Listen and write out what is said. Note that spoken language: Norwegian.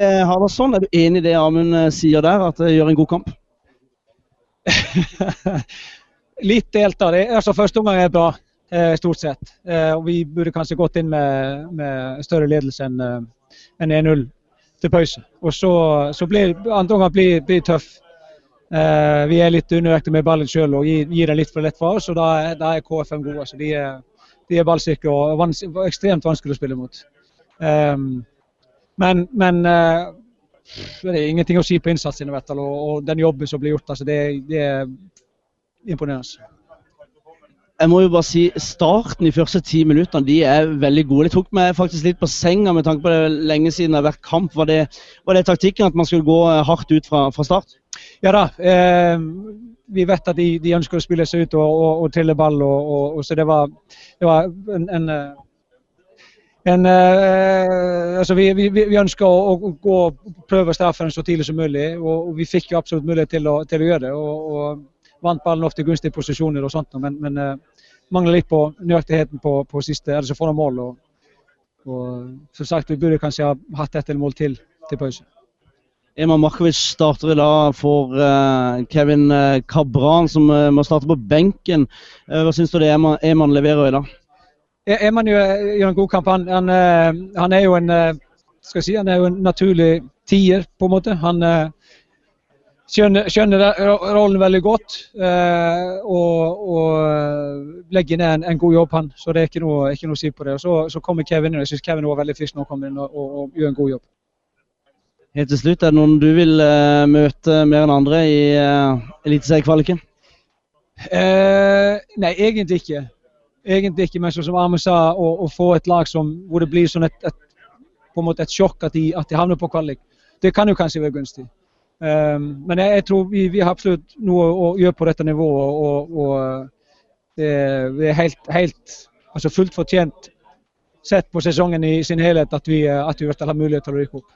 Havarsson, er du enig i det Amund sier der, at det gjør en god kamp? Litt delt av det. Altså, første omgang er bra, stort sett. Og vi burde kanskje gått inn med, med større ledelse enn en 1-0 til pause. Og så, så blir andre omgang blir, blir tøff. Eh, vi er litt unøyaktige med ballen sjøl og gir, gir den litt for lett fra oss. og Da, da er KFM gode. Altså. De, er, de er ballsikre og vans, ekstremt vanskelig å spille mot. Um, men, men uh, det er ingenting å si på innsatsen og, og, den jobben som blir gjort. Altså, det, det er imponerende. Jeg må jo bare si Starten i første ti minuttene de er veldig gode. Det tok meg faktisk litt på senga med tanke på det lenge siden det har vært kamp. Var det, var det taktikken at man skulle gå hardt ut fra, fra start? Ja da. Eh, vi vet at de, de, ønsker å spille seg ut og, og, og trille ball. Og, og, så det var, det var en, en, en eh, altså vi, vi, vi ønsker å, å, gå og prøve straffen så tidlig som mulig. Og, vi fikk jo absolutt mulighet til å, til å gjøre det. Og, vant ballen ofte i gunstige posisjoner og sånt, men, men eh, mangler litt på nøyaktigheten på, på siste, altså foran mål. Og, som sagt, vi burde kanskje ha hatt ett mål til til pause. Eman Markovic starter i dag for uh, Kevin uh, Cabran, som uh, må starte på benken. hva syns du det Eman leverer i dag? E, Eman gjør, gjør en god kamp. Han, han, han, er jo en skal jeg si, han er jo en naturlig tier, på en måte. Han skjønner, skjønner rollen veldig godt og, og, legger ned en, en, god jobb, han. Så det er ikke noe, ikke noe å si på det. Og så, så kommer Kevin inn. Jeg syns Kevin var veldig frisk nå kom inn og, og, og gjør en god jobb. Helt til slutt, er det noen du vil uh, møte mer enn andre i uh, eliteseriekvaliken? Uh, nei, egentlig ikke. Egentlig ikke, men som Arme sa, å, å, få et lag som, hvor det blir sånn et, et, på en måte et sjokk at de, at de havner på kvalik, det kan jo kanskje være gunstig. Um, men jeg, jeg tror vi, vi, har absolutt noe å gjøre på dette nivået. og, og det, er helt, helt altså fullt fortjent sett på sesongen i sin helhet at vi, at vi har mulighet til å rykke opp.